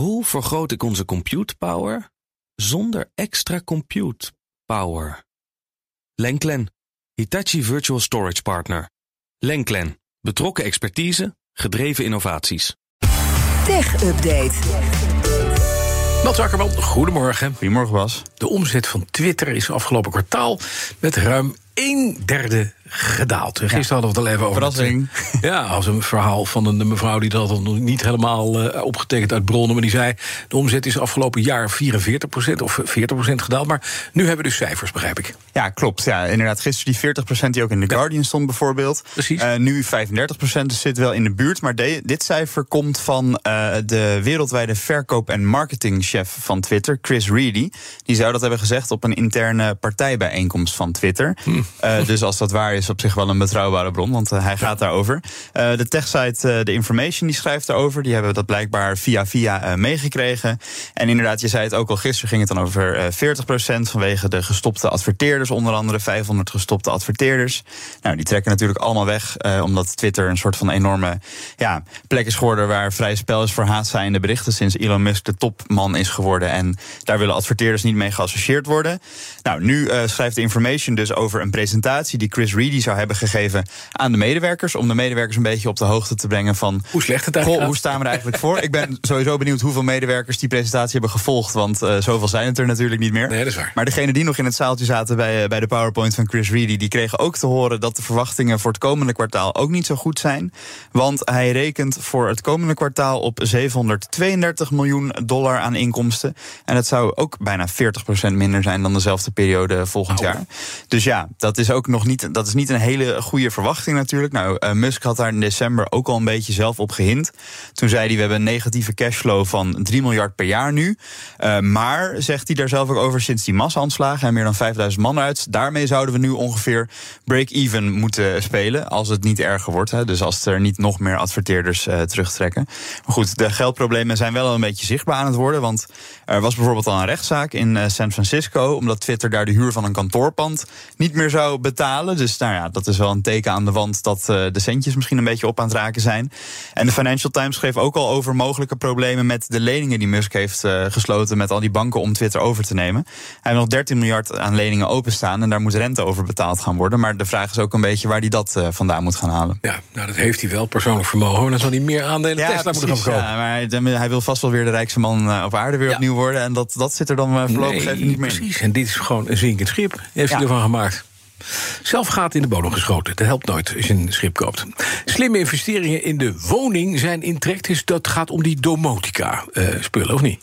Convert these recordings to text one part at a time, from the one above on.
Hoe vergroot ik onze compute power zonder extra compute power? Lenklen, Hitachi Virtual Storage Partner. Lenklen, betrokken expertise, gedreven innovaties. Tech Update. Wat Wakkerman, goedemorgen. Goedemorgen Bas. De omzet van Twitter is afgelopen kwartaal met ruim een derde gedaald. Gisteren hadden we het al even over. Verrassing. Ja, als een verhaal van een mevrouw die dat nog niet helemaal uh, opgetekend uit bronnen. Maar die zei: de omzet is afgelopen jaar 44% of 40% gedaald. Maar nu hebben we dus cijfers, begrijp ik. Ja, klopt. Ja, inderdaad, gisteren die 40% die ook in The Guardian stond, bijvoorbeeld. Precies. Uh, nu 35%, dus zit wel in de buurt. Maar de, dit cijfer komt van uh, de wereldwijde verkoop- en marketingchef van Twitter, Chris Reedy. Die zou dat hebben gezegd op een interne partijbijeenkomst van Twitter. Hm. Dus als dat waar is, op zich wel een betrouwbare bron, want uh, hij gaat daarover. Uh, de techsite The Information die schrijft daarover. Die hebben dat blijkbaar via via meegekregen. En inderdaad, je zei het ook al, gisteren ging het dan over 40% vanwege de gestopte adverteerders. Onder andere 500 gestopte adverteerders. Nou, die trekken natuurlijk allemaal weg, omdat Twitter een soort van enorme ja, plek is geworden waar vrij spel is voor haatzijnde berichten sinds Elon Musk de topman is geworden. En daar willen adverteerders niet mee geassocieerd worden. Nou, nu schrijft The Information dus over een presentatie die Chris Reedy zou hebben gegeven aan de medewerkers. Om de medewerkers een beetje op de hoogte te brengen van. Hoe slecht het eigenlijk Hoe staan we er eigenlijk voor? Ik ben sowieso benieuwd hoeveel medewerkers die presentatie hebben gevolgd. Want uh, zoveel zijn het er natuurlijk niet meer. Nee, dat is waar. Maar degene die nog in het zaaltje zaten bij, bij de PowerPoint van Chris Reedy. die kregen ook te horen dat de verwachtingen voor het komende kwartaal ook niet zo goed zijn. Want hij rekent voor het komende kwartaal op 732 miljoen dollar aan inkomsten. En dat zou ook bijna 40% minder zijn dan dezelfde periode volgend oh. jaar. Dus ja, dat is ook nog niet. Dat is niet een hele goede verwachting natuurlijk. Nou, uh, Musk had daar in december ook al een beetje zelf op gehind. Toen zei hij, we hebben een negatieve cashflow van 3 miljard per jaar nu. Uh, maar, zegt hij daar zelf ook over, sinds die massa-aanslagen... en meer dan 5000 man uit... daarmee zouden we nu ongeveer break-even moeten spelen... als het niet erger wordt. Hè. Dus als er niet nog meer adverteerders uh, terugtrekken. Maar goed, de geldproblemen zijn wel een beetje zichtbaar aan het worden. Want er was bijvoorbeeld al een rechtszaak in San Francisco... omdat Twitter daar de huur van een kantoorpand niet meer zou betalen. Dus nou ja, dat is wel een teken aan de wand dat uh, de centjes misschien een beetje op aan het raken zijn. En de Financial Times schreef ook al over mogelijke problemen met de leningen die Musk heeft uh, gesloten met al die banken om Twitter over te nemen. Hij heeft nog 13 miljard aan leningen openstaan en daar moet rente over betaald gaan worden. Maar de vraag is ook een beetje waar hij dat uh, vandaan moet gaan halen. Ja, nou dat heeft hij wel, persoonlijk vermogen. Dan zal hij meer aandelen ja, Tesla moeten gaan kopen. Ja, maar hij, wil vast wel weer de rijkste man op aarde weer ja. opnieuw worden. En dat, dat zit er dan voorlopig nee, even niet meer Precies, en dit is gewoon een zinkend schip. Heeft hij ervan gemaakt. Zelf gaat in de bodem geschoten. Dat helpt nooit als je een schip koopt. Slimme investeringen in de woning zijn in trek. Dus dat gaat om die domotica-spullen, uh, of niet?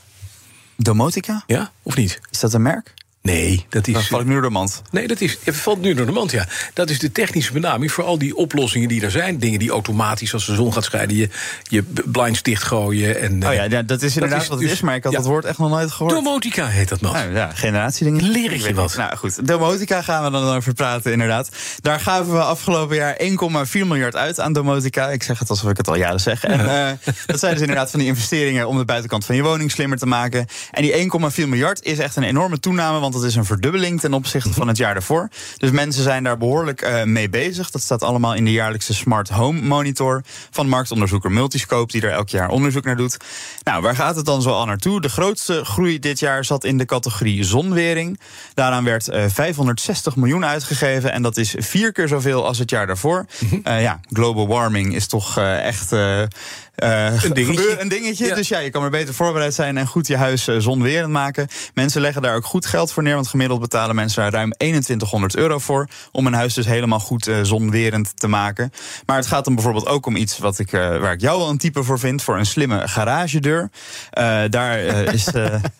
Domotica? Ja, of niet? Is dat een merk? Nee, dat is. Dat valt nu door de mand. Nee, dat is. Het valt nu door de mand, ja. Dat is de technische benaming voor al die oplossingen die er zijn. Dingen die automatisch, als de zon gaat schijnen, je, je blinds dichtgooien. En, oh ja, dat is inderdaad dat is, wat het is, maar ik had ja. dat woord echt nog nooit gehoord. Domotica heet dat nog. Nou, ja, generatiedingen. Leer ik je wat. Nou goed, domotica gaan we dan over praten, inderdaad. Daar gaven we afgelopen jaar 1,4 miljard uit aan domotica. Ik zeg het alsof ik het al jaren zeg. En uh, dat zijn dus inderdaad van die investeringen om de buitenkant van je woning slimmer te maken. En die 1,4 miljard is echt een enorme toename, want dat is een verdubbeling ten opzichte van het jaar daarvoor. Dus mensen zijn daar behoorlijk uh, mee bezig. Dat staat allemaal in de jaarlijkse Smart Home Monitor van marktonderzoeker Multiscope, die er elk jaar onderzoek naar doet. Nou, waar gaat het dan zo al naartoe? De grootste groei dit jaar zat in de categorie zonwering. Daaraan werd uh, 560 miljoen uitgegeven en dat is vier keer zoveel als het jaar daarvoor. Uh, ja, global warming is toch echt. Uh, een dingetje. Een dingetje. Ja. Dus ja, je kan er beter voorbereid zijn en goed je huis zonwerend maken. Mensen leggen daar ook goed geld voor neer, want gemiddeld betalen mensen daar ruim 2100 euro voor. Om een huis dus helemaal goed uh, zonwerend te maken. Maar het gaat dan bijvoorbeeld ook om iets wat ik, waar ik jou wel een type voor vind: voor een slimme garagedeur. daar is.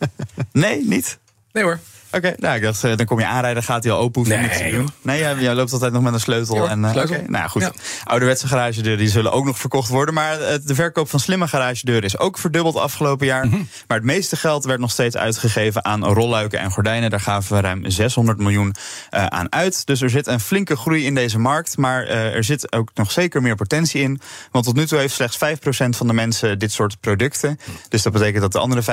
nee, niet? Nee hoor. Oké, okay, nou, ik dacht, dan kom je aanrijden, gaat hij al open. Hoef je nee, niks te doen. Nee, jij, jij, loopt altijd nog met een sleutel. Ja, en, uh, sleutel. Okay, nou goed. Ja. Ouderwetse garagedeuren die zullen ook nog verkocht worden. Maar de verkoop van slimme garagedeuren is ook verdubbeld afgelopen jaar. Mhm. Mm -hmm. Maar het meeste geld werd nog steeds uitgegeven aan rolluiken en gordijnen. Daar gaven we ruim 600 miljoen uh, aan uit. Dus er zit een flinke groei in deze markt. Maar uh, er zit ook nog zeker meer potentie in. Want tot nu toe heeft slechts 5% van de mensen dit soort producten. Dus dat betekent dat de andere 95%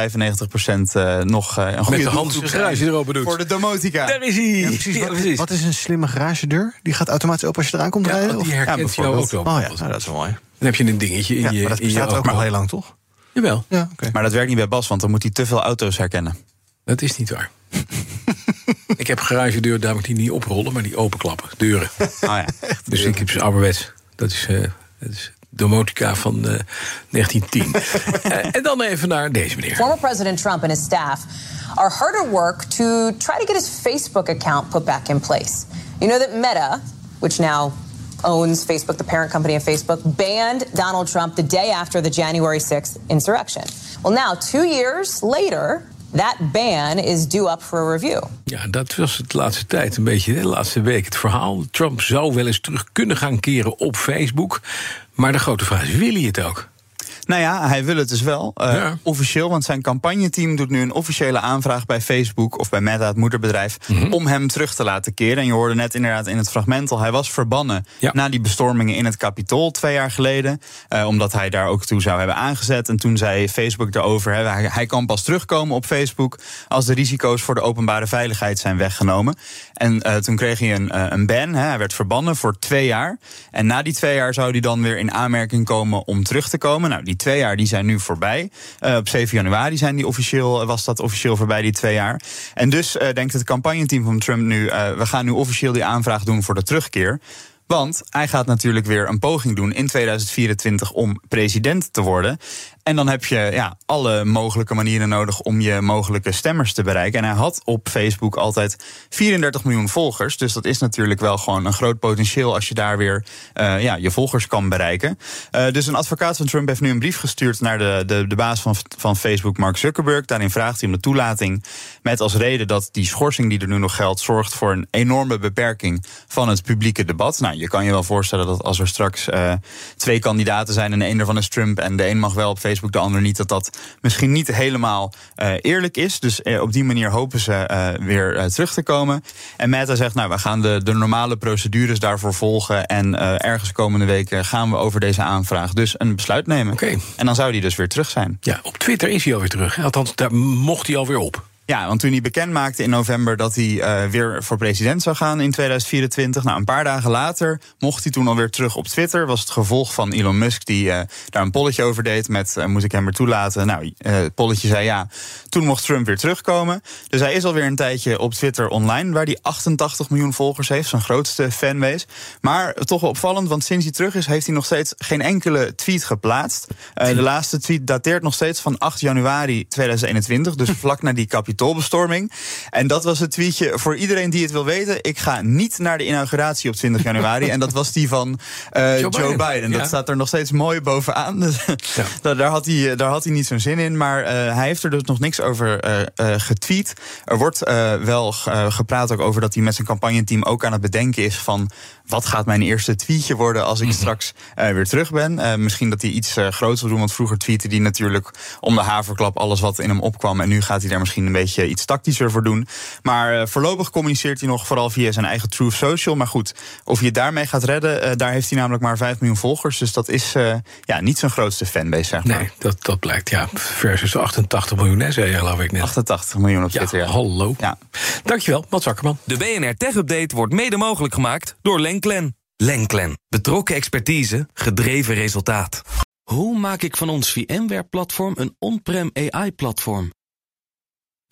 nog een goede Met de hand garage erop Voor de domotica. Daar is hij. Ja, precies. Wat, is een slimme garagedeur? Die gaat automatisch open als je eraan komt ja, rijden? Die herkent ja, jouw auto. Oh ja, nou, dat is wel mooi. Dan heb je een dingetje in ja, je maar dat je bestaat ook al heel lang, toch? Jawel, Ja, oké. Maar dat werkt niet bij Bas, want dan moet hij te veel auto's herkennen. dat is niet waar. ik heb garagedeur, daar moet die niet oprollen, maar die openklappen, deuren. Oh ja. Dus ik heb ze ouderwets. Dat is, eh dat is domotica van eh 1910. Eh, en dan even naar deze meneer. Former President Trump and his staff are hard at work to try to get his Facebook account put back in place. You know that Meta, which now owns Facebook, the parent company of Facebook, banned Donald Trump the day after the January 6th insurrection. Well, now, two years later, that ban is due up for a review. Ja, dat was het laatste tijd een beetje, de laatste week het verhaal. Trump zou wel eens terug kunnen gaan keren op Facebook. Maar de grote vraag is, wil hij het ook? Nou ja, hij wil het dus wel. Ja. Officieel, want zijn campagneteam doet nu een officiële aanvraag bij Facebook of bij Meta, het moederbedrijf, Mhm. om hem terug te laten keren. En je hoorde net inderdaad in het fragment al, hij was verbannen Ja. na die bestormingen in het Capitool twee jaar geleden. eh, omdat hij daar ook toe zou hebben aangezet. En toen zei Facebook erover, hij, hij kan pas terugkomen op Facebook als de risico's voor de openbare veiligheid zijn weggenomen. En eh, toen kreeg hij een, een ban, hij werd verbannen voor twee jaar. En na die twee jaar zou hij dan weer in aanmerking komen om terug te komen. Nou, die twee jaar die zijn nu voorbij. Eh, op 7 januari zijn die officieel, was dat officieel voorbij, die twee jaar. En dus eh, denkt het campagneteam van Trump nu... eh, we gaan nu officieel die aanvraag doen voor de terugkeer. Want hij gaat natuurlijk weer een poging doen in 2024 om president te worden. En dan heb je ja, alle mogelijke manieren nodig om je mogelijke stemmers te bereiken. En hij had op Facebook altijd 34 miljoen volgers. Dus dat is natuurlijk wel gewoon een groot potentieel als je daar weer eh, ja, je volgers kan bereiken. Eh, dus een advocaat van Trump heeft nu een brief gestuurd naar de, de, de baas van, van Facebook, Mark Zuckerberg. Daarin vraagt hij om de toelating. Met als reden dat die schorsing die er nu nog geldt, zorgt voor een enorme beperking van het publieke debat. Nou, je kan je wel voorstellen dat als er straks eh, twee kandidaten zijn en de een daarvan is Trump en de een mag wel op Facebook, de ander niet, dat dat misschien niet helemaal eh, eerlijk is. Dus eh, op die manier hopen ze eh, weer terug te komen. En Meta zegt, nou, we gaan de, de normale procedures daarvoor volgen en ergens komende weken gaan we over deze aanvraag dus een besluit nemen. Oké. En dan zou die dus weer terug zijn. Ja, op Twitter is hij alweer terug. Althans, daar mocht hij alweer op. Ja, want toen hij bekend maakte in november dat hij eh, weer voor president zou gaan in 2024. Nou, een paar dagen later mocht hij toen alweer terug op Twitter. Was het gevolg van Elon Musk die eh, daar een polletje over deed met eh, moet ik hem weer toelaten? Nou, het polletje zei ja. Toen mocht Trump weer terugkomen. Dus hij is alweer een tijdje op Twitter online, waar hij 88 miljoen volgers heeft, zijn grootste fanbase. Maar toch opvallend, want sinds hij terug is, heeft hij nog steeds geen enkele tweet geplaatst. De laatste tweet dateert nog steeds van 8 januari 2021, dus vlak na die kapitoolbestorming. En dat was het tweetje voor iedereen die het wil weten. Ik ga niet naar de inauguratie op 20 januari. en dat was die van eh, Joe Joe, Biden. Biden. Ja. Dat staat er nog steeds mooi bovenaan. Dus daar, daar, had hij, daar had hij niet zo'n zin in. Maar eh, hij heeft er dus nog niks over eh, eh, getweet. Er wordt eh, wel eh, gepraat ook over dat hij met zijn campagneteam ook aan het bedenken is van wat gaat mijn eerste tweetje worden als ik straks eh, weer terug ben. Eh, misschien dat hij iets eh groots wil doen, want vroeger tweette hij natuurlijk om de haverklap alles wat in hem opkwam. En nu gaat hij daar misschien een beetje iets tactischer voor doen. Maar eh, voorlopig communiceert hij nog vooral via zijn eigen Truth Social. Maar goed, of het daarmee gaat redden, eh, daar heeft hij namelijk maar 5 miljoen volgers. Dus dat is eh, ja, niet zijn grootste fanbase, zeg maar. Nee, dat, dat blijkt, ja. Versus 88 miljoen, hè, zei je, geloof ik net. 88 miljoen op ja, Twitter, ja. hallo. Ja. Dankjewel, Mats Akkerman. De BNR Tech Update wordt mede mogelijk gemaakt door Lenklen. Lenklen. Betrokken expertise, gedreven resultaat. Hoe maak ik van ons VMware-platform een on-prem AI-platform?